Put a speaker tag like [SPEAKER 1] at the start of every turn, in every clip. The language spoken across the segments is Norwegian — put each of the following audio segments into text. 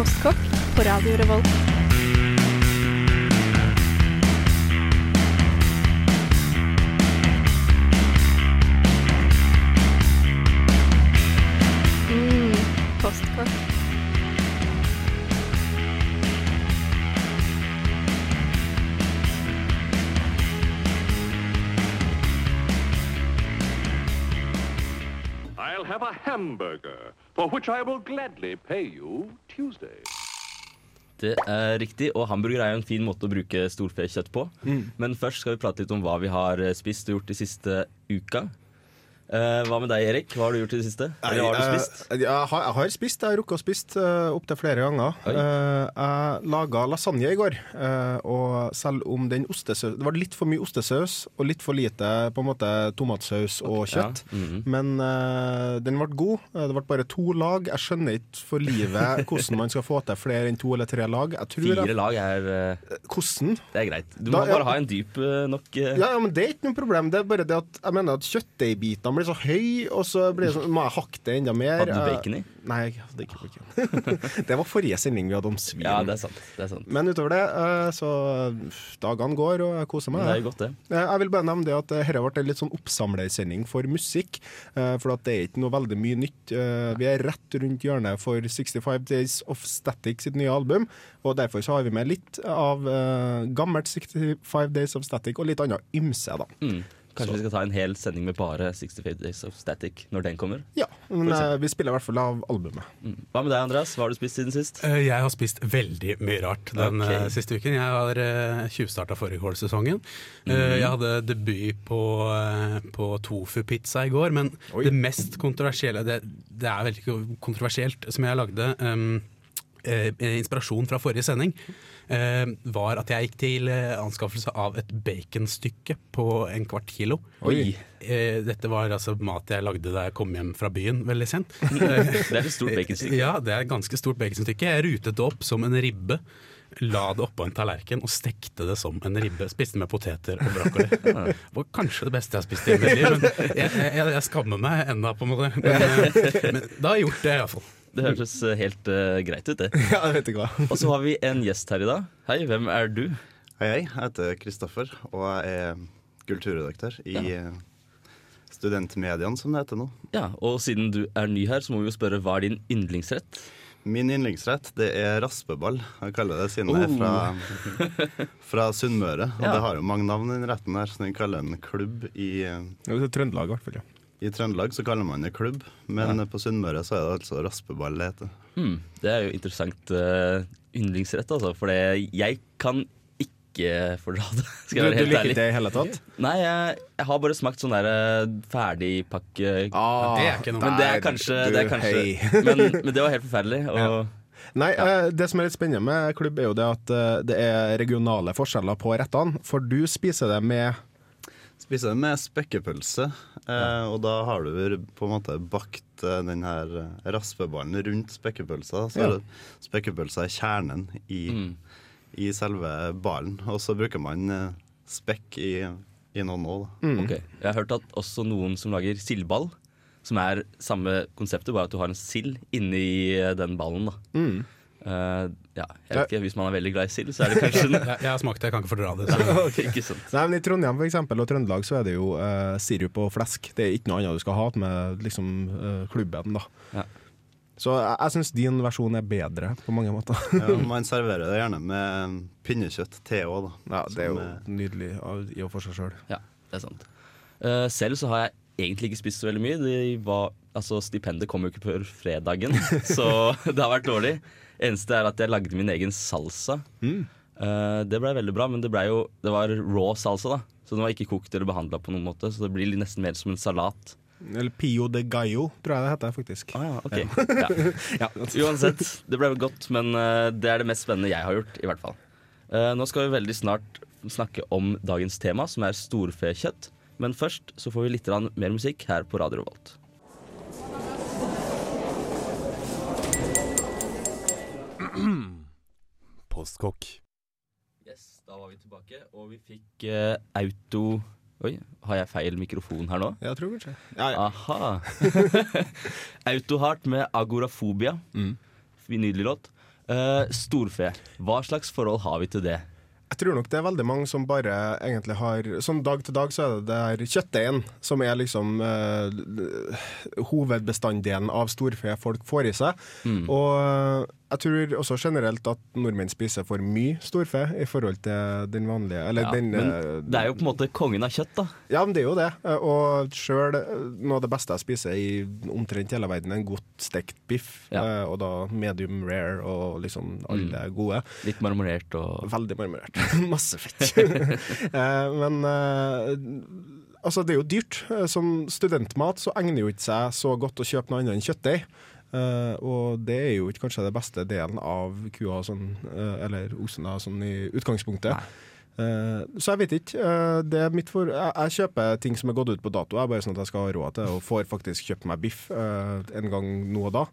[SPEAKER 1] Postkokk på Radio Revolt. Mm.
[SPEAKER 2] I'll have a hamburger, for which I will gladly pay you.
[SPEAKER 3] Det er riktig, og hamburger er jo en fin måte å bruke storfekjøtt på. Men først skal vi prate litt om hva vi har eh, spist og gjort de siste uka. Eh, hva med deg, Erik? Hva har du gjort i det siste? Eller har du spist?
[SPEAKER 4] Jeg, jeg, har, jeg har spist. Jeg har rukket å spist uh, opptil flere ganger. Eh, jeg laga lasagne i går, eh, og selv om den ostesaus Det var litt for mye ostesaus og litt for lite på en måte tomatsaus og kjøtt.
[SPEAKER 3] Ja, mhm.
[SPEAKER 4] Men eh, den ble god. Eh, Det ble bare to lag. Jeg skjønner ikke for livet hvordan man skal få til flere enn to eller tre lag. Jeg
[SPEAKER 3] Fire
[SPEAKER 4] jeg,
[SPEAKER 3] lag er eh,
[SPEAKER 4] Hvordan?
[SPEAKER 3] Det er greit. Du
[SPEAKER 4] Da-
[SPEAKER 3] må
[SPEAKER 4] ja.
[SPEAKER 3] bare ha en dyp eh, nok eh,
[SPEAKER 4] Ja, ja, men Det er ikke noe problem. Det er bare det at jeg mener at kjøttdeigbitene blir så høy, og så blir det sånn, må jeg hakke det enda mer.
[SPEAKER 3] Hadde du bacon i?
[SPEAKER 4] Eh, Nei, jeg hadde ikke bacon. det var forrige sending vi hadde om svin.
[SPEAKER 3] Ja, det er sant. Det er sant.
[SPEAKER 4] Men utover det, eh, så dagene går, og jeg koser meg.
[SPEAKER 3] Det er godt, det.
[SPEAKER 4] Eh, Jeg vil bare nevne det at dette ble en litt sånn oppsamlersending for musikk. eh, For at det er ikke noe veldig mye nytt. Eh, Vi er rett rundt hjørnet for 65 Days of Static sitt nye album. Og derfor så har vi med litt av eh, gammelt 65 Days of Static og litt annet ymse, da.
[SPEAKER 3] Mm. Kanskje vi skal ta en hel sending med bare 65 Days of Static når den kommer?
[SPEAKER 4] Ja, men
[SPEAKER 3] vi
[SPEAKER 4] eh, vi spiller i hvert fall av albumet.
[SPEAKER 3] Mm. Hva med deg, Andreas? Hva har du spist siden sist?
[SPEAKER 5] Eh, Jeg har spist veldig mye rart den
[SPEAKER 3] Ok.
[SPEAKER 5] eh, siste uken. Jeg har uh, tjuvstarta forrige Eh,
[SPEAKER 3] Mm.
[SPEAKER 5] Jeg hadde debut på, uh, på tofu-pizza i går, men
[SPEAKER 4] Oi.
[SPEAKER 5] det mest kontroversielle det, det er veldig kontroversielt, som jeg lagde um, inspirasjon fra forrige sending, eh, var at jeg gikk til eh, anskaffelse av et baconstykke på en kvart kilo.
[SPEAKER 3] Oi.
[SPEAKER 5] Eh, dette var altså mat jeg lagde da jeg kom hjem fra byen veldig sent.
[SPEAKER 3] Det er et stort baconstykke.
[SPEAKER 5] Ja, det er et ganske stort baconstykke. Jeg rutet det opp som en ribbe. La det oppå en tallerken og stekte det som en ribbe. Spiste med poteter og brokkoli. Det var kanskje det beste jeg har spist i mitt liv, men jeg, jeg, jeg skammer meg ennå, på en måte. Men, eh, men da har jeg gjort det, iallfall.
[SPEAKER 3] Det hørtes eh, helt uh, greit ut, det.
[SPEAKER 4] Ja, jeg vet ikke hva.
[SPEAKER 3] Og så har vi en gjest her i dag. Hei, hvem er du?
[SPEAKER 6] Hei, hei. Jeg heter Kristoffer, og jeg er kulturredaktør i ja. Studentmediene, som det heter nå.
[SPEAKER 3] Ja, Og siden du er ny her, så må vi jo spørre hva er din yndlingsrett?
[SPEAKER 6] Min yndlingsrett det er raspeball. Jeg kaller det siden jeg er fra, fra Sunnmøre. Og
[SPEAKER 3] Ja.
[SPEAKER 6] det har jo mange navn, den retten her, så den kaller den klubb i, Ja,
[SPEAKER 4] Det er Trøndelag, i hvert fall. ja.
[SPEAKER 6] I Trøndelag så kaller man det klubb, men på Sunnmøre så er det altså raspeball det heter.
[SPEAKER 3] Mm, det er jo interessant uh, yndlingsrett, altså. For jeg kan ikke fordra det. Skal
[SPEAKER 4] Du,
[SPEAKER 3] jeg være
[SPEAKER 4] du
[SPEAKER 3] helt
[SPEAKER 4] liker ikke det i hele tatt?
[SPEAKER 3] Nei, jeg, jeg har bare smakt sånn der eh, ferdigpakke
[SPEAKER 4] Ah,
[SPEAKER 5] det er ikke noe.
[SPEAKER 3] Men det er kanskje,
[SPEAKER 4] du,
[SPEAKER 3] det er kanskje men, men det var helt forferdelig. Og,
[SPEAKER 4] Nei, eh, det som er litt spennende med klubb, er jo det at det er regionale forskjeller på rettene. For du spiser det med
[SPEAKER 6] Spiser det med spekkepølse, eh, og da har du på en måte bakt eh, den her eh, raspeballen rundt spekkepølsa. Så
[SPEAKER 4] Ja.
[SPEAKER 6] er spekkepølsa er kjernen i,
[SPEAKER 3] Mm.
[SPEAKER 6] i selve ballen, og så bruker man eh, spekk i, i noen òg, da.
[SPEAKER 4] mm.
[SPEAKER 3] ok. Jeg har hørt at også noen som lager sildball, som er samme konseptet, bare at du har en sild inni eh, den ballen. da.
[SPEAKER 4] Mm.
[SPEAKER 3] Eh, ja, jeg vet ikke, Hvis man er veldig glad i sild, så er det kanskje
[SPEAKER 5] Jeg, jeg har smakt det, jeg kan ikke fordra det. Så.
[SPEAKER 3] Ikke sant.
[SPEAKER 4] Nei, men I Trondheim for eksempel, og Trøndelag så er det jo uh, sirup og flesk. Det er ikke noe annet du skal ha med liksom, uh, klubben. da.
[SPEAKER 3] Ja.
[SPEAKER 4] Så jeg, jeg syns din versjon er bedre på mange måter.
[SPEAKER 6] Ja, man serverer det gjerne med pinnekjøtt til òg, da.
[SPEAKER 4] Ja, Det er jo
[SPEAKER 6] eh,
[SPEAKER 4] nydelig i og for seg sjøl.
[SPEAKER 3] Ja, det er sant. Eh, selv så har jeg egentlig ikke spist så veldig mye. Var, altså, stipendet kom jo ikke før fredagen, så det har vært dårlig. Eneste er at jeg lagde min egen salsa.
[SPEAKER 4] Mm.
[SPEAKER 3] Uh, det blei veldig bra, men det, jo, det var raw salsa, da. Så den var ikke kokt eller behandla på noen måte, så det blir nesten mer som en salat.
[SPEAKER 4] Eller Pio de Gallo, tror jeg det heter faktisk.
[SPEAKER 3] Ah, ja, ok. Ja. Uansett, det ble godt, men eh, det er det mest spennende jeg har gjort, i hvert fall. Eh, nå skal vi veldig snart snakke om dagens tema, som er storfekjøtt. Men først så får vi litt mer musikk her på Radio Revolt.
[SPEAKER 7] Postkokk.
[SPEAKER 3] Yes, da var vi tilbake, og vi fikk eh, auto... Oi, har jeg feil mikrofon her nå?
[SPEAKER 4] Jeg tror kanskje. Ja, ja.
[SPEAKER 3] Aha. Autohart med Agorafobia.
[SPEAKER 4] Mm.
[SPEAKER 3] Nydelig låt. Eh, storfe. Hva slags forhold har vi til det?
[SPEAKER 4] Jeg tror nok det er veldig mange som bare egentlig har Sånn dag til dag så er det det her kjøttdeigen som er liksom eh, hovedbestanddelen av storfe folk får i seg. Og eh, jeg tror også generelt at nordmenn spiser for mye storfe i forhold til den vanlige Eller
[SPEAKER 3] Ja,
[SPEAKER 4] den
[SPEAKER 3] men
[SPEAKER 4] eh,
[SPEAKER 3] det er jo på en måte kongen av kjøtt, da.
[SPEAKER 4] Ja, men det er jo det. Eh, Og sjøl noe av det beste jeg spiser i omtrent hele verden, er en godt stekt biff.
[SPEAKER 3] Ja.
[SPEAKER 4] Eh, Og da medium rare og liksom alle gode.
[SPEAKER 3] Litt marmorert og
[SPEAKER 4] Veldig marmorert. Masse fett. Eh, Men eh, altså, det er jo dyrt. Eh, Som studentmat så egner jo ikke seg så godt å kjøpe noe annet enn kjøttdeig. Eh, og det er jo ikke kanskje det beste delen av kua, sånn, uh, eller osen, da, sånn i utgangspunktet. Uh, så jeg vet ikke. Det er mitt for jeg, jeg kjøper ting som er gått ut på dato, jeg bare sånn at jeg skal ha råd til og får faktisk kjøpt meg biff en gang nå og da.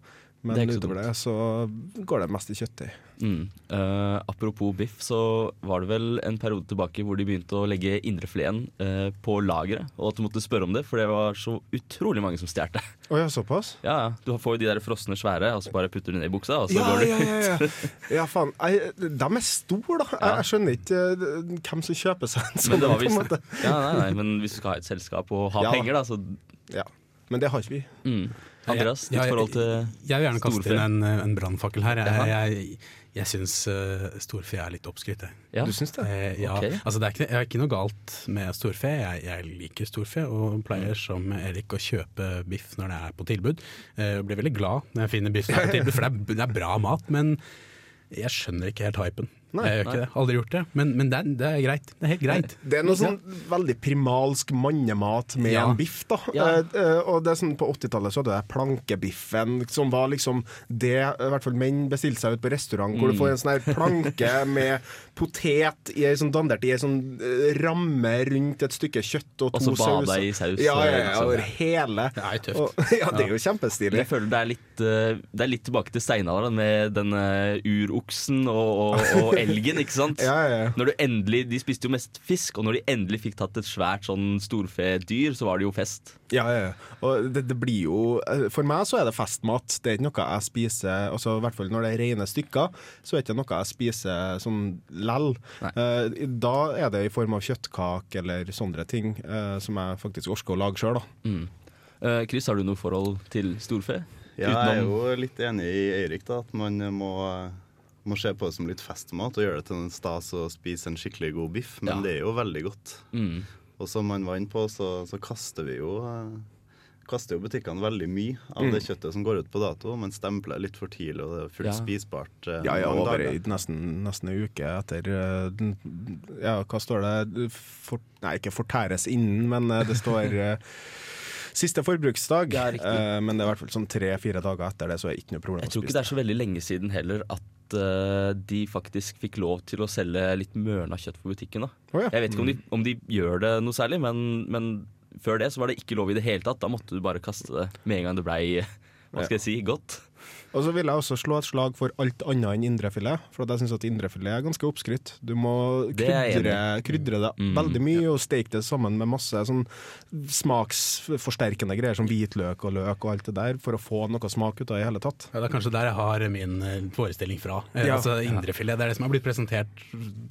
[SPEAKER 3] Det
[SPEAKER 4] Men
[SPEAKER 3] det
[SPEAKER 4] utover det så går det mest i kjøttdeig.
[SPEAKER 3] mm. Uh, Apropos biff, så var det vel en periode tilbake hvor de begynte å legge indrefileten uh, på lageret, og at du måtte spørre om det, for det var så utrolig mange som stjal det.
[SPEAKER 4] Oh, ja, såpass?
[SPEAKER 3] Ja, ja. Du får jo de der frosne svære, og så bare putter du ned i buksa, og så
[SPEAKER 4] Ja,
[SPEAKER 3] går du
[SPEAKER 4] ja, ja, ja. ja faen. Jeg, de er store, da. Jeg, jeg skjønner ikke eh, hvem som kjøper seg en sånn. Måte.
[SPEAKER 3] ja, nei, nei, Men hvis du skal ha et selskap og ha penger, da, så
[SPEAKER 4] Ja. Men det har ikke vi.
[SPEAKER 3] mm. Andreas, ditt
[SPEAKER 5] Ja, jeg-
[SPEAKER 3] forhold til
[SPEAKER 5] Jeg vil gjerne kaste inn en, en brannfakkel her. Jeg, jeg, jeg syns uh, storfe er litt oppskrytt.
[SPEAKER 3] Ja.
[SPEAKER 4] Du syns det?
[SPEAKER 5] Eh, ja,
[SPEAKER 3] Okay.
[SPEAKER 5] altså det er ikke, jeg har ikke noe galt med storfe. Jeg, jeg liker storfe og pleier
[SPEAKER 3] Mm.
[SPEAKER 5] som Erik å kjøpe biff når det er på tilbud. Eh, blir veldig glad når jeg finner biff er på tilbud, for det er, det er bra mat. Men jeg skjønner ikke helt hypen.
[SPEAKER 4] Nei,
[SPEAKER 5] jeg gjør ikke det. Aldri gjort det. Men, men det, det er greit. Det er helt greit.
[SPEAKER 4] Det er noe sånn veldig primalsk mannemat med
[SPEAKER 5] Ja.
[SPEAKER 4] en biff, da.
[SPEAKER 3] Ja.
[SPEAKER 4] Eh, eh, og det er sånn På 80-tallet så hadde du plankebiffen, som var liksom det i hvert fall menn bestilte seg ut på restaurant, hvor du får en sånn her planke med potet i ei sånn dandert i ei sånn eh, ramme rundt et stykke kjøtt og
[SPEAKER 3] Og så bada i saus,
[SPEAKER 4] Ja, ja, ja,
[SPEAKER 3] liksom.
[SPEAKER 4] over hele.
[SPEAKER 5] Det er jo tøft.
[SPEAKER 4] Og, ja, det er jo kjempestilig.
[SPEAKER 3] Jeg føler det er litt, eh, det er litt tilbake til steinalderen med denne uroksen og, og, og elgen, ikke sant?
[SPEAKER 4] Ja, ja, ja.
[SPEAKER 3] Når du endelig, De spiste jo mest fisk, og når de endelig fikk tatt et svært sånn storfedyr, så var det jo fest.
[SPEAKER 4] Ja, ja, ja. Og det, det blir jo eh, For meg så er det festmat. Det er ikke noe jeg spiser altså, I hvert fall når det er rene stykker, så er det ikke noe jeg spiser sånn lell. Eh, da er det i form av kjøttkake eller sånne ting eh, som jeg faktisk orker å lage sjøl, da.
[SPEAKER 3] Eh, Chris, har du noe forhold til storfe?
[SPEAKER 6] Ja, jeg er jo litt enig i Eirik, da, at man må, må se på det som litt festmat og gjøre det til en stas å spise en skikkelig god biff, men
[SPEAKER 3] Ja.
[SPEAKER 6] det er jo veldig godt.
[SPEAKER 3] Mm.
[SPEAKER 6] Og som man var inne på, så, så kaster vi jo eh, Kaster jo butikkene veldig mye av det kjøttet som går ut på dato. Man stempler litt for tidlig, og det er fullt
[SPEAKER 3] Ja.
[SPEAKER 6] spisbart. eh,
[SPEAKER 4] Ja, ja, over i nesten, nesten en uke etter eh, Ja, hva står det? For, nei, ikke fortæres innen, men eh, det står Siste forbruksdag,
[SPEAKER 3] Ja.
[SPEAKER 4] Eh, men det er i hvert fall sånn tre-fire dager etter det, så er det ikke noe problem
[SPEAKER 3] Jeg tror ikke det er så veldig lenge siden heller at uh, de faktisk fikk lov til å selge litt mørna kjøtt på butikken.
[SPEAKER 4] Å, ja.
[SPEAKER 3] Jeg vet ikke om de, om de gjør det noe særlig, men, men før det så var det ikke lov i det hele tatt. Da måtte du bare kaste det med en gang det blei hva skal jeg si, godt.
[SPEAKER 4] Og så vil jeg også slå et slag for alt annet enn indrefilet. For jeg syns at indrefilet er ganske oppskrytt. Du må krydre, krydre det
[SPEAKER 3] Mm,
[SPEAKER 4] veldig mye og steke det sammen med masse sånn smaksforsterkende greier som hvitløk og løk og alt det der, for å få noe smak ut av det i hele tatt.
[SPEAKER 5] Ja, det er kanskje der jeg har min eh, forestilling fra. Eh,
[SPEAKER 4] Ja.
[SPEAKER 5] altså Indrefilet det er det som har blitt presentert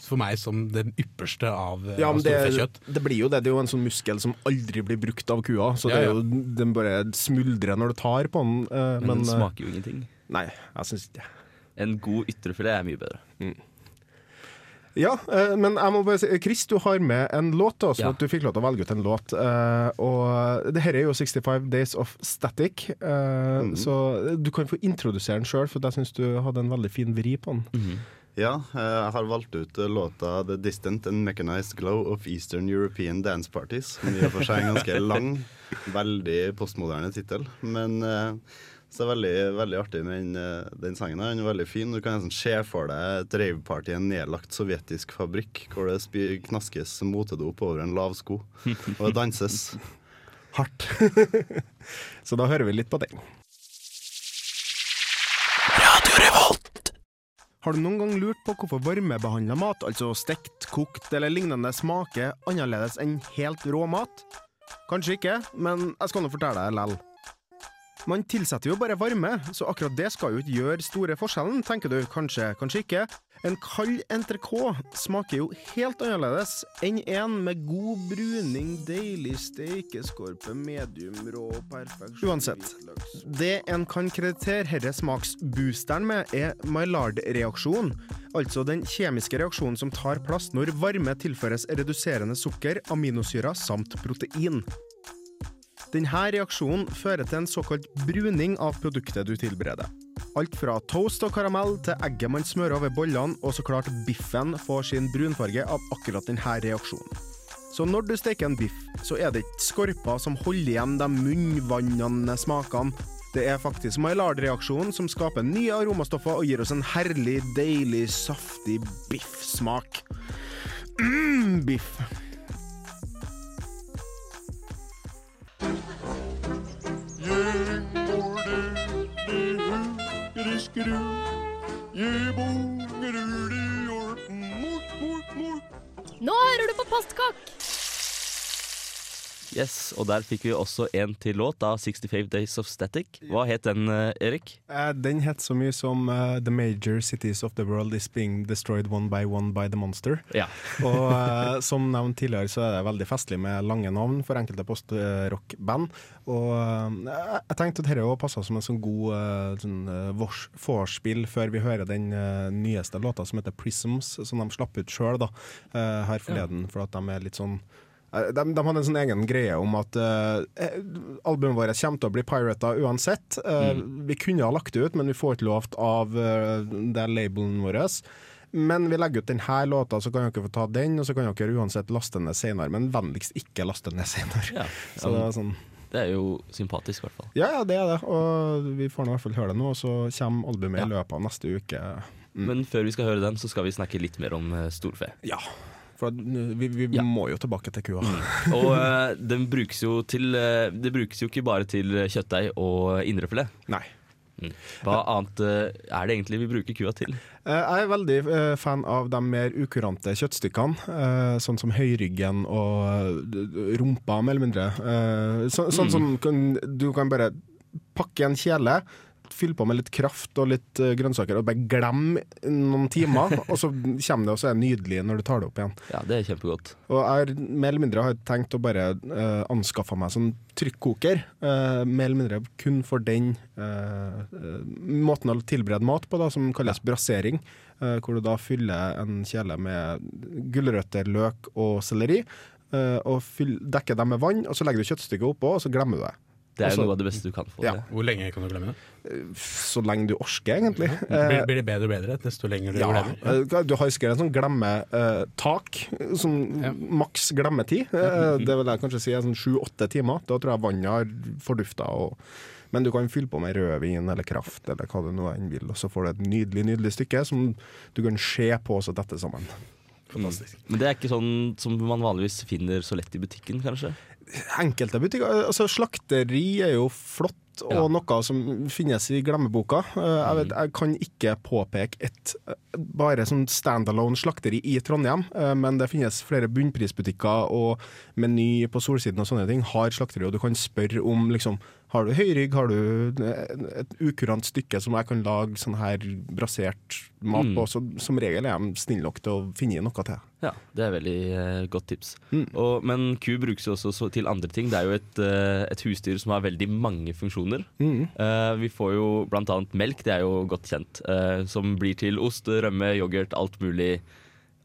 [SPEAKER 5] for meg som det ypperste av, eh,
[SPEAKER 4] Ja,
[SPEAKER 5] av
[SPEAKER 4] storfekjøtt. det, det blir jo det. Det er jo en sånn muskel som aldri blir brukt av kua. Så
[SPEAKER 5] Ja,
[SPEAKER 4] det er jo, den bare smuldrer når du tar på den.
[SPEAKER 3] Men,
[SPEAKER 4] men
[SPEAKER 3] den smaker jo ingenting.
[SPEAKER 4] Nei, jeg syns ikke det.
[SPEAKER 3] En god ytrefilet er mye bedre.
[SPEAKER 4] Ja, eh, men jeg må bare si Chris, du har med en låt til oss,
[SPEAKER 3] Ja.
[SPEAKER 4] du fikk lov til å velge ut en låt. eh, og det her er jo 65 Days of Static, mm. så du kan få introdusere den sjøl, for jeg syns du hadde en veldig fin vri på den.
[SPEAKER 6] Ja, eh, jeg har valgt ut låta 'The Distant and Mechanized Glow of Eastern European Dance Parties'. Som i og for seg er en ganske lang, veldig postmoderne tittel. Men eh, det er veldig, veldig artig med den, eh, den sangen. her. Den er veldig fin. Du kan nesten se for deg et raveparty i en nedlagt sovjetisk fabrikk, hvor det knaskes motedop over en lav sko, og det danses.
[SPEAKER 4] Hardt. så da hører vi litt på den. Har du noen gang lurt på hvorfor varmebehandla mat, altså stekt, kokt eller lignende, smaker annerledes enn helt rå mat? Kanskje ikke, men jeg skal nå fortelle deg lell. Man tilsetter jo bare varme, så akkurat det skal jo ikke gjøre store forskjellen, tenker du kanskje, kanskje ikke. En kald entrecôte smaker jo helt annerledes enn en med god bruning, deilig steikeskorpe, medium rå, perfekt Uansett, det en kan kreditere herre smaksboosteren med, er Maillard-reaksjonen, altså den kjemiske reaksjonen som tar plass når varme tilføres reduserende sukker, aminosyrer samt protein. Denne reaksjonen fører til en såkalt bruning av produktet du tilbereder. Alt fra toast og karamell til egget man smører over bollene, og så klart biffen får sin brunfarge av akkurat denne reaksjonen. Så når du steker en biff, så er det ikke skorpa som holder igjen de munnvannende smakene. Det er faktisk Maillard-reaksjonen som skaper nye aromastoffer og gir oss en herlig, deilig, saftig biffsmak. mm, biff.
[SPEAKER 1] Nå hører du på Postkokk!
[SPEAKER 3] Yes, Og der fikk vi også en til låt av 65 Days of Static. Hva het den, eh, Erik?
[SPEAKER 4] Uh, Den het så mye som uh, The major cities of the world is being destroyed one by one by the monster.
[SPEAKER 3] Ja.
[SPEAKER 4] Og uh, som nevnt tidligere så er det veldig festlig med lange navn for enkelte postrockband. Og jeg tenkte at dette også passet som en sånn god sånn, vorspiel før vi hører den nyeste låta som heter Prisms, som de slapp ut sjøl her forleden, for at de er litt sånn de, de hadde en sånn egen greie om at uh, albumet vårt kommer til å bli pirata uansett. Eh, Vi kunne ha lagt det ut, men vi får ikke lov av uh, det labelen vår. Men vi legger ut denne låta, så kan dere få ta den, og så kan dere uansett laste den ned senere. Men vennligst ikke laste den ned senere.
[SPEAKER 3] Ja,
[SPEAKER 4] Så det er sånn
[SPEAKER 3] Det er jo sympatisk, i hvert fall.
[SPEAKER 4] Ja, ja, det er det. Og vi får nå i hvert fall høre det nå, og så kommer albumet i løpet av neste uke.
[SPEAKER 3] Men før vi skal høre den, så skal vi snakke litt mer om eh, storfe.
[SPEAKER 4] Ja. For vi, vi
[SPEAKER 3] Ja.
[SPEAKER 4] må jo tilbake til kua.
[SPEAKER 3] Og uh, den brukes jo til uh, Det brukes jo ikke bare til kjøttdeig og indrefilet.
[SPEAKER 4] Nei.
[SPEAKER 3] Hva annet uh, er det egentlig vi bruker kua til?
[SPEAKER 4] Eh, Jeg er veldig eh, fan av de mer ukurante kjøttstykkene, eh, sånn som høyryggen og eh, rumpa, mer eller mindre. Eh, Så, sånn som kan, du kan bare pakke en kjele, fylle på med litt kraft og litt eh, grønnsaker, og bare glem noen timer, og så kommer det, og så er det nydelig når du tar det opp igjen.
[SPEAKER 3] Ja, det er kjempegodt.
[SPEAKER 4] Og jeg har mer eller mindre har tenkt å bare uh, anskaffe meg sånn trykkoker. Uh, mer eller mindre kun for den uh, måten å tilberede mat på, da, som kalles brasering. Uh, hvor du da fyller en kjele med gulrøtter, løk og selleri. og fyll, dekker dem med vann, og så legger du kjøttstykket oppå, og så glemmer du det.
[SPEAKER 3] Det er
[SPEAKER 4] Altså-
[SPEAKER 3] jo noe av det beste du kan få
[SPEAKER 4] Ja.
[SPEAKER 5] Hvor lenge kan du glemme det?
[SPEAKER 4] Så lenge du orker, egentlig.
[SPEAKER 5] Blir, blir det bedre og bedre desto lenger du
[SPEAKER 4] Ja,
[SPEAKER 5] glemmer?
[SPEAKER 4] eh, du har sikkert en sånn glemmetak, sånn
[SPEAKER 5] Ja.
[SPEAKER 4] maks glemmetid. Eh, det vil jeg kanskje si er sånn sju-åtte timer. Da tror jeg vannet har fordufta. Men du kan fylle på med rødvin eller kraft eller hva du nå enn vil, og så får du et nydelig nydelig stykke som du kan se på og så dette sammen.
[SPEAKER 5] Fantastisk.
[SPEAKER 3] Men det er ikke sånn som man vanligvis finner så lett i butikken, kanskje?
[SPEAKER 4] Enkelte butikker altså Slakteri er jo flott. Og
[SPEAKER 3] Ja.
[SPEAKER 4] noe som finnes i glemmeboka. Eh, Jeg, vet, jeg kan ikke påpeke et bare sånn standalone slakteri i Trondheim, eh, men det finnes flere bunnprisbutikker og Meny på Solsiden og sånne ting har slakteri, og du kan spørre om liksom Har du høyrygg, har du eh, et ukurant stykke som jeg kan lage sånn her brasert mat på? Så som regel er de snille nok til å finne noe til.
[SPEAKER 3] Ja, det er veldig uh, godt tips.
[SPEAKER 4] Mm.
[SPEAKER 3] Og, men ku brukes jo også så til andre ting. Det er jo et, uh, et husdyr som har veldig mange funksjoner.
[SPEAKER 4] Mm.
[SPEAKER 3] Uh, vi får jo annet melk, det er jo godt kjent, som blir til ost, rømme, yoghurt, alt mulig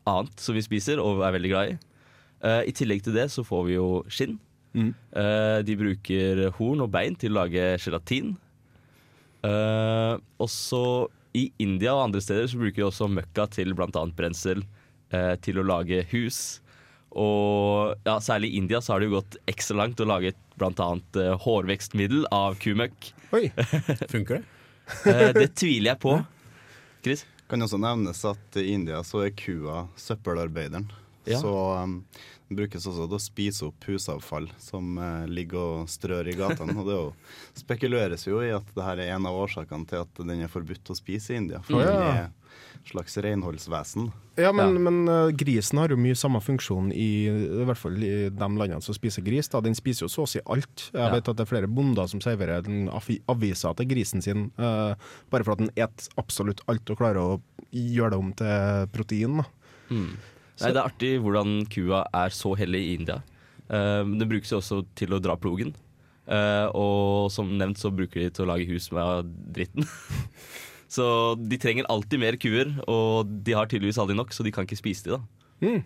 [SPEAKER 3] annet som vi spiser og er veldig glad i. I tillegg til det så får vi jo skinn.
[SPEAKER 4] Mm.
[SPEAKER 3] Eh, de bruker horn og bein til å lage gelatin. Uh, også i India og andre steder så bruker de også møkka til bl.a. brensel, eh, til å lage hus. Og ja, særlig i India så har det jo gått ekstra langt å lage bl.a. Uh, hårvekstmiddel av kumøkk.
[SPEAKER 4] Oi!
[SPEAKER 5] Funker det?
[SPEAKER 3] Eh, det tviler jeg på. Chris?
[SPEAKER 6] Kan også nevnes at i India så er kua søppelarbeideren.
[SPEAKER 3] Ja.
[SPEAKER 6] Så um, brukes også til å spise opp husavfall som eh, ligger og strør i gatene. og det jo, spekuleres jo i at det her er en av årsakene til at den er forbudt å spise i India. For
[SPEAKER 4] ja.
[SPEAKER 6] den er et slags renholdsvesen.
[SPEAKER 4] Ja, men,
[SPEAKER 3] Ja.
[SPEAKER 4] men uh, grisen har jo mye samme funksjon i, i hvert fall i de landene som spiser gris. Da. Den spiser jo så å si alt. Jeg
[SPEAKER 3] Ja.
[SPEAKER 4] vet at det er flere bonder som serverer aviser til grisen sin uh, bare for at den et absolutt alt og klarer å gjøre det om til protein. Da.
[SPEAKER 3] Mm. Nei, det er artig hvordan kua er så hellig i India. Uh, den brukes jo også til å dra plogen. Uh, og som nevnt så bruker de til å lage hus med dritten. så de trenger alltid mer kuer, og de har tydeligvis aldri nok, så de kan ikke spise de da.
[SPEAKER 4] Mm.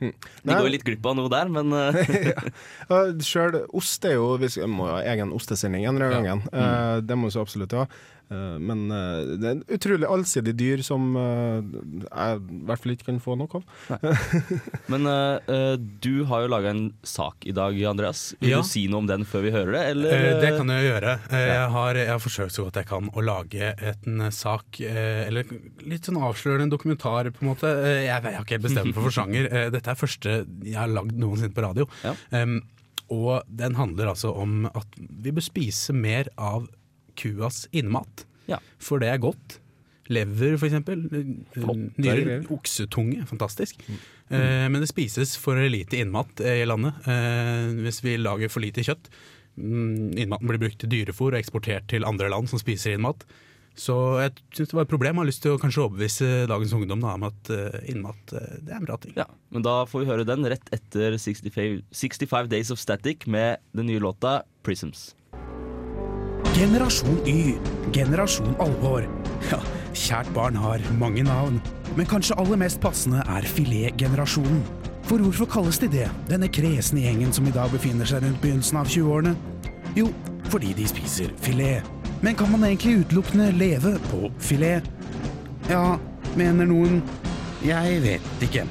[SPEAKER 3] De
[SPEAKER 4] Nei.
[SPEAKER 3] går litt glipp av noe der, men eh,
[SPEAKER 4] Uh, Sjøl ost er jo Vi må ha egen ostesending en annen
[SPEAKER 3] Ja.
[SPEAKER 4] Mm. Uh, det må vi absolutt ha. Uh, men uh, det er en utrolig allsidig dyr som uh, jeg i hvert fall ikke kan få nok av.
[SPEAKER 3] Men eh, eh, du har jo laga en sak i dag, Andreas. Vil
[SPEAKER 5] Ja.
[SPEAKER 3] du si noe om den før vi hører det, eller?
[SPEAKER 5] Eh, Det kan jeg gjøre. Eh, Jeg har, jeg har forsøkt så godt jeg kan å lage en eh, sak, eh, eller litt sånn avslørende dokumentar, på en måte. Eh, Jeg, jeg har ikke helt bestemt meg for sjanger. Eh, Dette er første jeg har lagd noensinne på radio.
[SPEAKER 3] Ja.
[SPEAKER 5] Um, og den handler altså om at vi bør spise mer av kuas innmat.
[SPEAKER 3] Ja.
[SPEAKER 5] For det er godt. Lever, for eksempel.
[SPEAKER 4] Flotte
[SPEAKER 5] Oksetunge. Fantastisk. Eh, men det spises for lite innmat eh, i landet. Eh, hvis vi lager for lite kjøtt. Mm, Innmaten blir brukt til dyrefôr og eksportert til andre land som spiser innmat. Så jeg syns det var et problem. Jeg har lyst til å kanskje overbevise dagens ungdom da, om at eh, innmat eh, det er en bra ting.
[SPEAKER 3] Ja, men da får vi høre den rett etter 65, 65 Days of Static med den nye låta Prisms.
[SPEAKER 7] Generasjon Y. Generasjon alvor. Ja, kjært barn har mange navn, men kanskje aller mest passende er filetgenerasjonen. For hvorfor kalles de det, denne kresne gjengen som i dag befinner seg rundt begynnelsen av 20-årene? Jo, fordi de spiser filet. Men kan man egentlig utelukkende leve på filet? Ja, mener noen. Jeg vet ikke.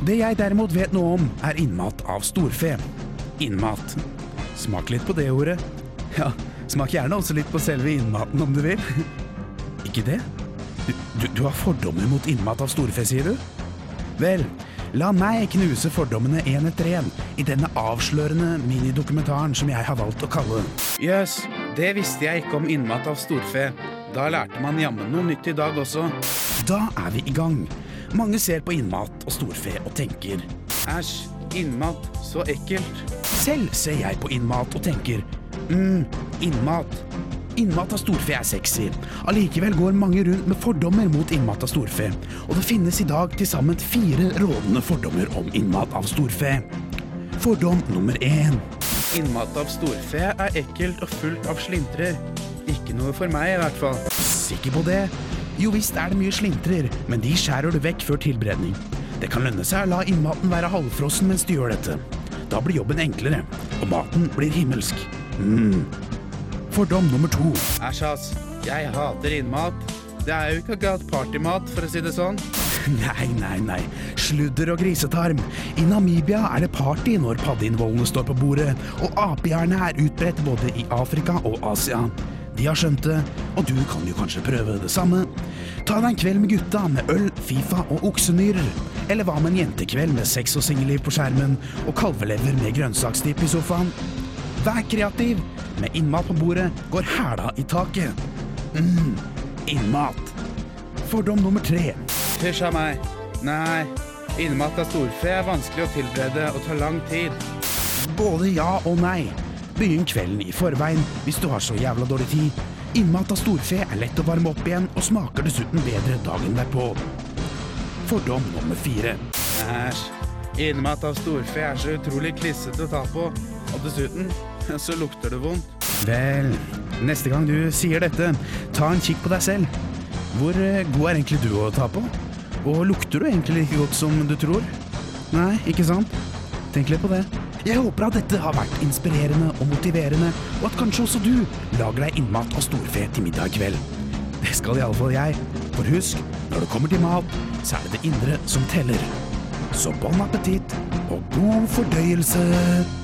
[SPEAKER 7] Det jeg derimot vet noe om, er innmat av storfe. Innmat. Smak litt på det ordet. Ja, smak gjerne også litt på selve innmaten om du vil. Ikke det? Du, du, du har fordommer mot innmat av storfe, sier du? Vel, la meg knuse fordommene én etter én i denne avslørende minidokumentaren som jeg har valgt å kalle Jøss, det visste jeg ikke om innmat av storfe. Da lærte man jammen noe nytt i dag også. Da er vi i gang. Mange ser på innmat og storfe og tenker Æsj, innmat, så ekkelt. Selv ser jeg på innmat og tenker mm, innmat. Innmat av storfe er sexy. Allikevel går mange rundt med fordommer mot innmat av storfe. Og det finnes i dag til sammen fire rådende fordommer om innmat av storfe. Fordom nummer én. Innmat av storfe er ekkelt og fullt av slintrer. Ikke noe for meg, i hvert fall. Sikker på det? Jo visst er det mye slintrer, men de skjærer du vekk før tilberedning. Det kan lønne seg å la innmaten være halvfrossen mens du gjør dette. Da blir jobben enklere, og maten blir himmelsk. Mm. Fordom nummer to. Æsj, ass. Jeg hater innmat. Det er jo ikke akkurat partymat, for å si det sånn. Nei, nei, nei. Sludder og grisetarm. I Namibia er det party når paddeinnvollene står på bordet, og apehjerne er utbredt både i Afrika og Asia. De har skjønt det, og du kan jo kanskje prøve det samme. Ta deg en kveld med gutta med øl, Fifa og oksenyrer. Eller hva med en jentekveld med sex og singelliv på skjermen, og kalvelever med grønnsaksdipp i sofaen? Vær kreativ! Med innmat på bordet går hæla i taket. mm, innmat. Fordom nummer tre. Hysj av meg. Nei, innmat av storfe er vanskelig å tilberede og tar lang tid. Både ja og nei. Begynn kvelden i forveien hvis du har så jævla dårlig tid. Innmat av storfe er lett å varme opp igjen og smaker dessuten bedre dagen derpå. Fordom nummer fire. Æsj. Innmat av storfe er så utrolig klissete å ta på, og dessuten så lukter det vondt. Vel, neste gang du sier dette, ta en kikk på deg selv. Hvor eh, god er egentlig du å ta på? Og lukter du egentlig like godt som du tror? Nei, ikke sant? Tenk litt på det. Jeg håper at dette har vært inspirerende og motiverende, og at kanskje også du lager deg innmat av storfe til middag i kveld. Det skal iallfall jeg. For husk, når det kommer til mat, så er det det indre som teller. Så bon appétit og god fordøyelse.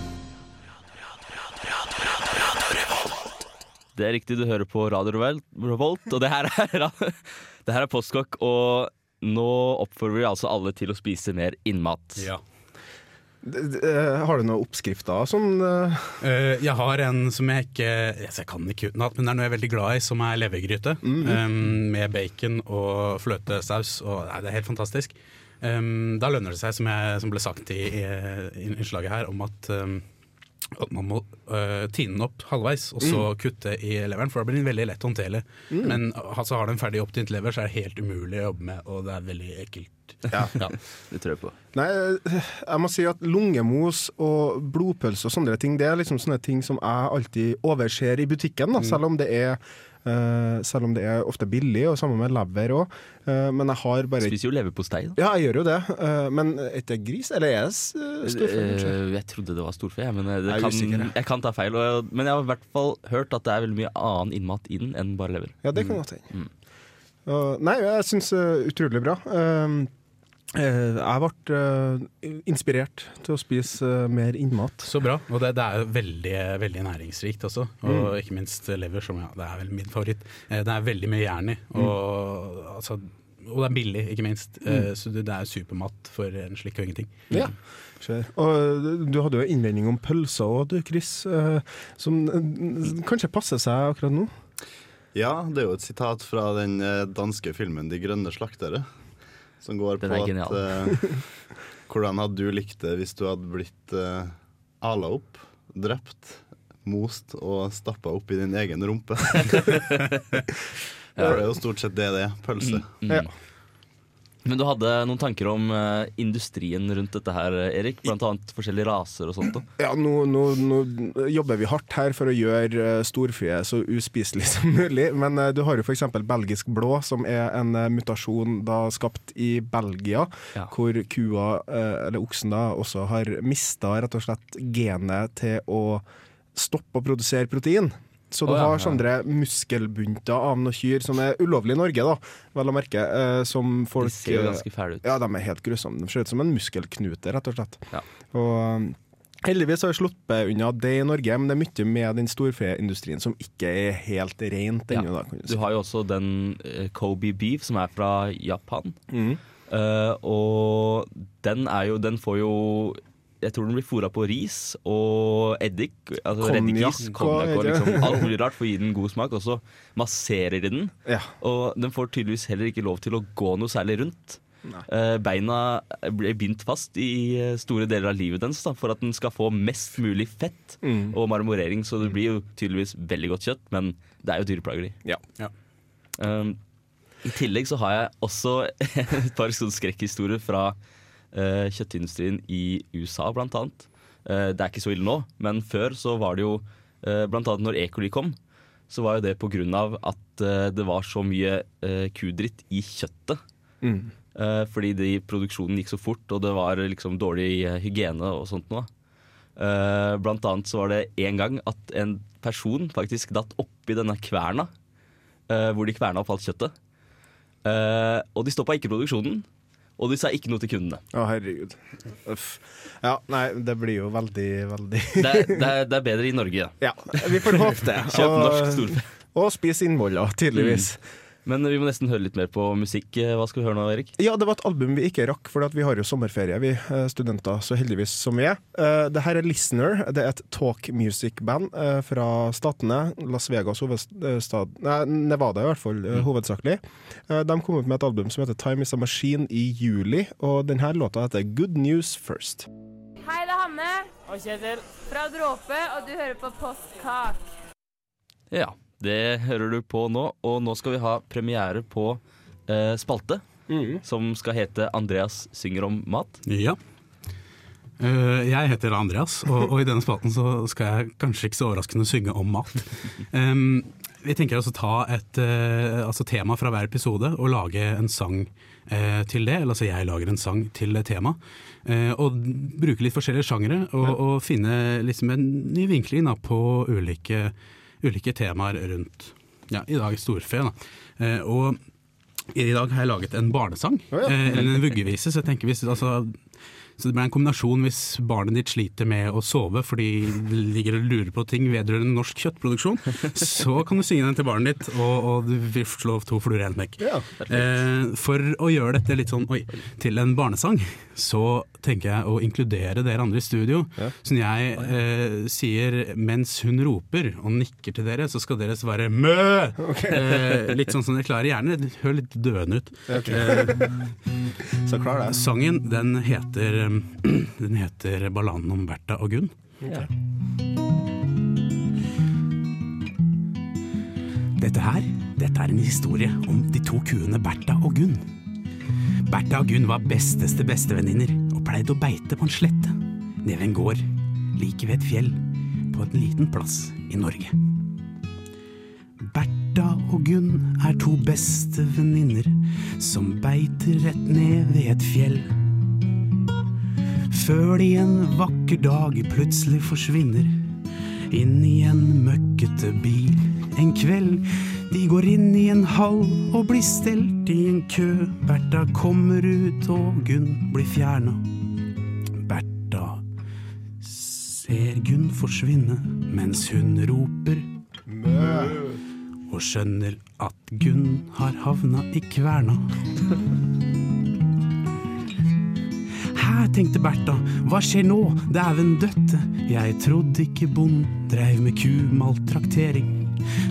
[SPEAKER 3] Det er riktig, du hører på Radio Revolt, og det her er, det her er Postkokk. Og nå oppfordrer vi altså alle til å spise mer innmat.
[SPEAKER 5] Ja.
[SPEAKER 4] Eh, Har du noen oppskrifter sånn eh,
[SPEAKER 5] Eh, jeg har en som jeg ikke altså Jeg kan ikke utenat, men det er noe jeg er veldig glad i, som er levergryte. um, med bacon og fløtesaus. Og, nei, det er helt fantastisk. Um, da lønner det seg, som, jeg, som ble sagt i, i, innslaget her, om at, um, at man må uh, tine den opp halvveis, og så kutte i leveren, for da blir den veldig lett håndterlig. Men altså, har du en ferdig opptint lever, så er det helt umulig å jobbe med, og det er veldig ekkelt.
[SPEAKER 3] Ja, det tror jeg på.
[SPEAKER 4] Nei, jeg må si at lungemos og blodpølse og sånne ting, det er liksom sånne ting som jeg alltid overser i butikken, da, selv om det er selv om det er ofte billig, og sammen med lever òg. men jeg har bare
[SPEAKER 3] Spiser jo leverpostei. da.
[SPEAKER 4] Ja, jeg gjør jo det. eh, men er det gris, eller er det storfe?
[SPEAKER 3] Eh, Jeg trodde det var storfe, men eh, det
[SPEAKER 4] Jeg
[SPEAKER 3] kan,
[SPEAKER 4] jeg.
[SPEAKER 3] kan ta feil. Men jeg har i hvert fall hørt at det er veldig mye annen innmat i den enn bare lever.
[SPEAKER 4] Ja, det kan godt hende.
[SPEAKER 3] Mm.
[SPEAKER 4] Nei, jeg syns utrolig bra. Eh, jeg ble eh, inspirert til å spise eh, mer innmat.
[SPEAKER 5] Så bra. Og det, det er jo veldig, veldig næringsrikt også. Og
[SPEAKER 4] Mm.
[SPEAKER 5] ikke minst lever, som ja, det er vel min favoritt. Eh, Det er veldig mye jern i. Og, altså, og det er billig, ikke minst. Mm. Så det, det er supermat for en slikk og ingenting.
[SPEAKER 4] Ja. Og du hadde jo en innvending om pølser òg, du Chris, eh, som eh, kanskje passer seg akkurat nå?
[SPEAKER 6] Ja, det er jo et sitat fra den eh, danske filmen 'De grønne slaktere', som går
[SPEAKER 3] Den
[SPEAKER 6] på at eh, Hvordan hadde du likt det hvis du hadde blitt uh, ala opp, drept, most og stappa opp i din egen rumpe? For det er jo stort sett det det er. Pølse.
[SPEAKER 3] Mm.
[SPEAKER 4] Ja.
[SPEAKER 3] Men du hadde noen tanker om uh, industrien rundt dette her, Erik? Blant annet forskjellige raser og sånt. da.
[SPEAKER 4] Ja, nå, nå, nå jobber vi hardt her for å gjøre uh, storfe så uspiselig som mulig. Men uh, du har jo f.eks. belgisk blå, som er en eh, mutasjon da skapt i Belgia.
[SPEAKER 3] Ja.
[SPEAKER 4] Hvor kua, eh, eller oksen, da også har mista rett og slett genet til å stoppe å produsere protein. Så du
[SPEAKER 3] oh, ja,
[SPEAKER 4] har
[SPEAKER 3] ja.
[SPEAKER 4] sånne muskelbunter av noen kyr som er ulovlig i Norge, da, vel å merke. eh, som folk
[SPEAKER 3] De ser jo
[SPEAKER 4] eh,
[SPEAKER 3] ganske fæle ut.
[SPEAKER 4] ja, de er helt grusomme. De ser ut som en muskelknute, rett og slett.
[SPEAKER 3] Ja.
[SPEAKER 4] Og um, Heldigvis har vi sluppet unna det i Norge, men det er mye med den storfeindustrien som ikke er helt rent
[SPEAKER 3] Ja.
[SPEAKER 4] ennå. da, kan du
[SPEAKER 3] Du har jo også den eh, Kobe beef, som er fra Japan.
[SPEAKER 4] Mm.
[SPEAKER 3] Uh, og den jo Den får jo Jeg tror den blir fôra på ris og eddik. Altså
[SPEAKER 4] Konjakk
[SPEAKER 3] reddikis,
[SPEAKER 4] og-
[SPEAKER 3] konjakk og liksom alt mulig rart for å gi den god smak. Og så masserer de den.
[SPEAKER 4] Ja.
[SPEAKER 3] Og den får tydeligvis heller ikke lov til å gå noe særlig rundt. Eh, beina blir bindt fast i eh, store deler av livet dens da, for at den skal få mest mulig fett
[SPEAKER 4] Mm.
[SPEAKER 3] og marmorering. Så det blir jo tydeligvis veldig godt kjøtt, men det er jo dyreplageri.
[SPEAKER 4] Ja.
[SPEAKER 3] Um, I tillegg så har jeg også et par skrekkhistorier fra eh, kjøttindustrien i USA, blant annet. Eh, det er ikke så ille nå, men før så var det jo eh, Blant annet når E. coli kom, så var jo det på grunn av at eh, det var så mye eh, kudritt i kjøttet.
[SPEAKER 4] Mm.
[SPEAKER 3] Eh, fordi de, produksjonen gikk så fort, og det var liksom dårlig hygiene og sånt noe. Blant annet så var det en gang at en person faktisk datt oppi denne kverna, hvor de kverna opp alt kjøttet. Og de stoppa ikke produksjonen, og de sa ikke noe til kundene.
[SPEAKER 4] Å, herregud. Uff. Ja, nei, det blir jo veldig, veldig
[SPEAKER 3] Det er, det er, det er bedre i Norge, ja.
[SPEAKER 4] Ja, vi får håpe det.
[SPEAKER 3] Kjøp norsk storfe.
[SPEAKER 4] Og spis innvoller, tydeligvis.
[SPEAKER 3] Men vi må nesten høre litt mer på musikk. Hva skal vi høre nå, Erik?
[SPEAKER 4] Ja, det var et album vi ikke rakk, for vi har jo sommerferie, vi eh, studenter, så heldigvis som vi er. Eh, det her er Listener. Det er et talk music-band eh, fra statene. Las Vegas hovedstad Nei, Nevada i hvert fall, eh, hovedsakelig. De kom ut med et album som heter Time Is A Machine i juli, og denne låta heter Good News First.
[SPEAKER 1] Hei, det er Hanne. Og Kjetil. Fra Dråpe, og du hører på Postkak.
[SPEAKER 3] Ja, det hører du på nå, og nå skal vi ha premiere på eh, spalte. Som skal hete 'Andreas synger om mat'.
[SPEAKER 5] Ja. Uh, jeg heter Andreas, og, og i denne spalten så skal jeg kanskje ikke så overraskende synge om mat. Um, vi tenker altså ta et uh, altså tema fra hver episode og lage en sang uh, til det. Eller altså jeg lager en sang til det temaet. Eh, og bruke litt forskjellige sjangere, og, og finne liksom en ny vinkling da, på ulike, ulike temaer rundt ja, i dag storfe. Da. Eh, og i dag har jeg laget en barnesang,
[SPEAKER 4] Å ja.
[SPEAKER 5] eh, eller en vuggevise. Så jeg tenker hvis altså,
[SPEAKER 7] Så det ble en kombinasjon hvis barnet ditt sliter med å sove fordi det ligger og lurer på ting vedrørende norsk kjøttproduksjon, så kan du synge den til barnet ditt, og, og du vil slå to fluer i én smekk.
[SPEAKER 4] Ja.
[SPEAKER 7] Eh, for å gjøre dette litt sånn oi, til en barnesang, så tenker jeg å inkludere dere andre i studio. Så når jeg eh, sier mens hun roper og nikker til dere, så skal dere svare mø! Eh, litt sånn som dere klarer. Gjerne hør litt døende ut. Eh,
[SPEAKER 4] Så klar det.
[SPEAKER 7] sangen den heter, den heter 'Balladen om Bertha og Gunn'. Dette her, dette er en historie om de to kuene Bertha og Gunn. Bertha og Gunn var besteste bestevenninner og pleide å beite på en slette nede ved en gård like ved et fjell på en liten plass i Norge. Bertha og Gunn er to bestevenninner som beiter rett ned ved et fjell. Før de en vakker dag plutselig forsvinner inn i en møkkete bil. En kveld de går inn i en hall og blir stelt i en kø. Bertha kommer ut og Gunn blir fjerna. Bertha ser Gunn forsvinne mens hun roper og skjønner at Gunn har havna i kverna. Tenkte Bertha, hva skjer nå, dæven døtte, jeg trodde ikke bond dreiv med kumaltraktering.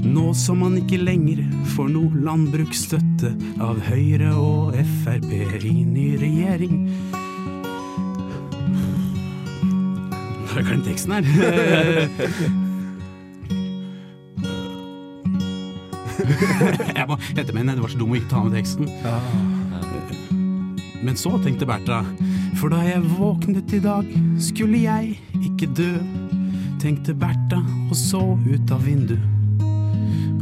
[SPEAKER 7] Nå som han ikke lenger får noe landbruksstøtte av Høyre og Frp i ny regjering. Nå har jeg glemt teksten her. jeg må hente meg inn, det var så dum å ikke ta med teksten. Men så tenkte Bertha, for da jeg våknet i dag, skulle jeg ikke dø. Tenkte Bertha og så ut av vinduet.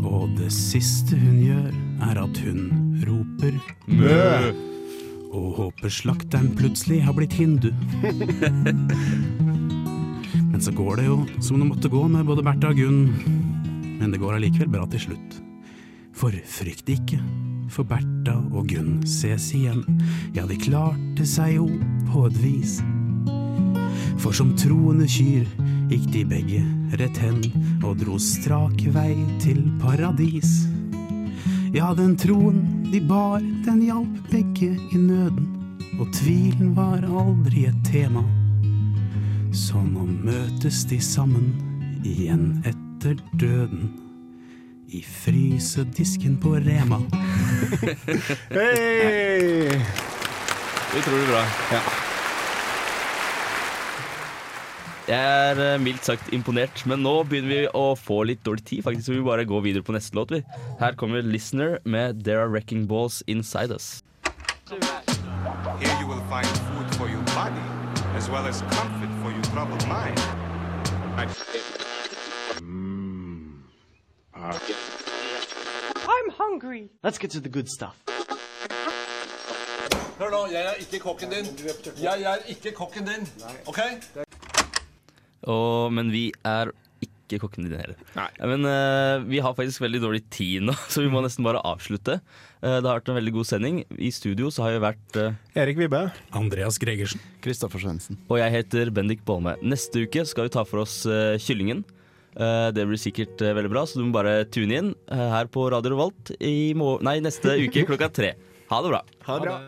[SPEAKER 7] Og det siste hun gjør, er at hun roper mø. Og håper slakteren plutselig har blitt hindu. Men så går det jo som det måtte gå med både Bertha og Gunn. Men det går allikevel bra til slutt. For frykt ikke, for Bertha og Gunn ses igjen. Ja, de klarte seg jo på et vis. For som troende kyr gikk de begge rett hen og dro strak vei til paradis. Ja, den troen de bar, den hjalp begge i nøden, og tvilen var aldri et tema. Så nå møtes de sammen igjen etter døden. I frysedisken på Rema.
[SPEAKER 4] Hei!
[SPEAKER 3] Utrolig bra. Jeg er eh, mildt sagt imponert, men nå begynner vi å få litt dårlig tid, faktisk, så vi bare går videre på neste låt. vi. Her kommer Listener med There Are Wrecking Balls Inside Us.
[SPEAKER 8] Here you will find food for your body, as well as comfort for your troubled mind.
[SPEAKER 9] I'm hungry.
[SPEAKER 10] Let's get to the good stuff.
[SPEAKER 11] Hør nå, jeg er ikke kokken din. Jeg er ikke kokken din. OK?
[SPEAKER 3] Og, men vi er ikke kokken din heller. Nei. men uh, vi har faktisk veldig dårlig tid nå, så vi må nesten bare avslutte. Uh, det har vært en veldig god sending. I studio så har vi vært uh,
[SPEAKER 4] Erik Vibbe.
[SPEAKER 7] Andreas Gregersen.
[SPEAKER 6] Kristoffer Svendsen.
[SPEAKER 3] Og jeg heter Bendik Bolme. Neste uke skal vi ta for oss kyllingen. Eh, det blir sikkert eh, veldig bra, så du må bare tune inn eh, her på Radio Revolt nei, neste uke klokka tre. Ha det bra.
[SPEAKER 4] Ha det bra.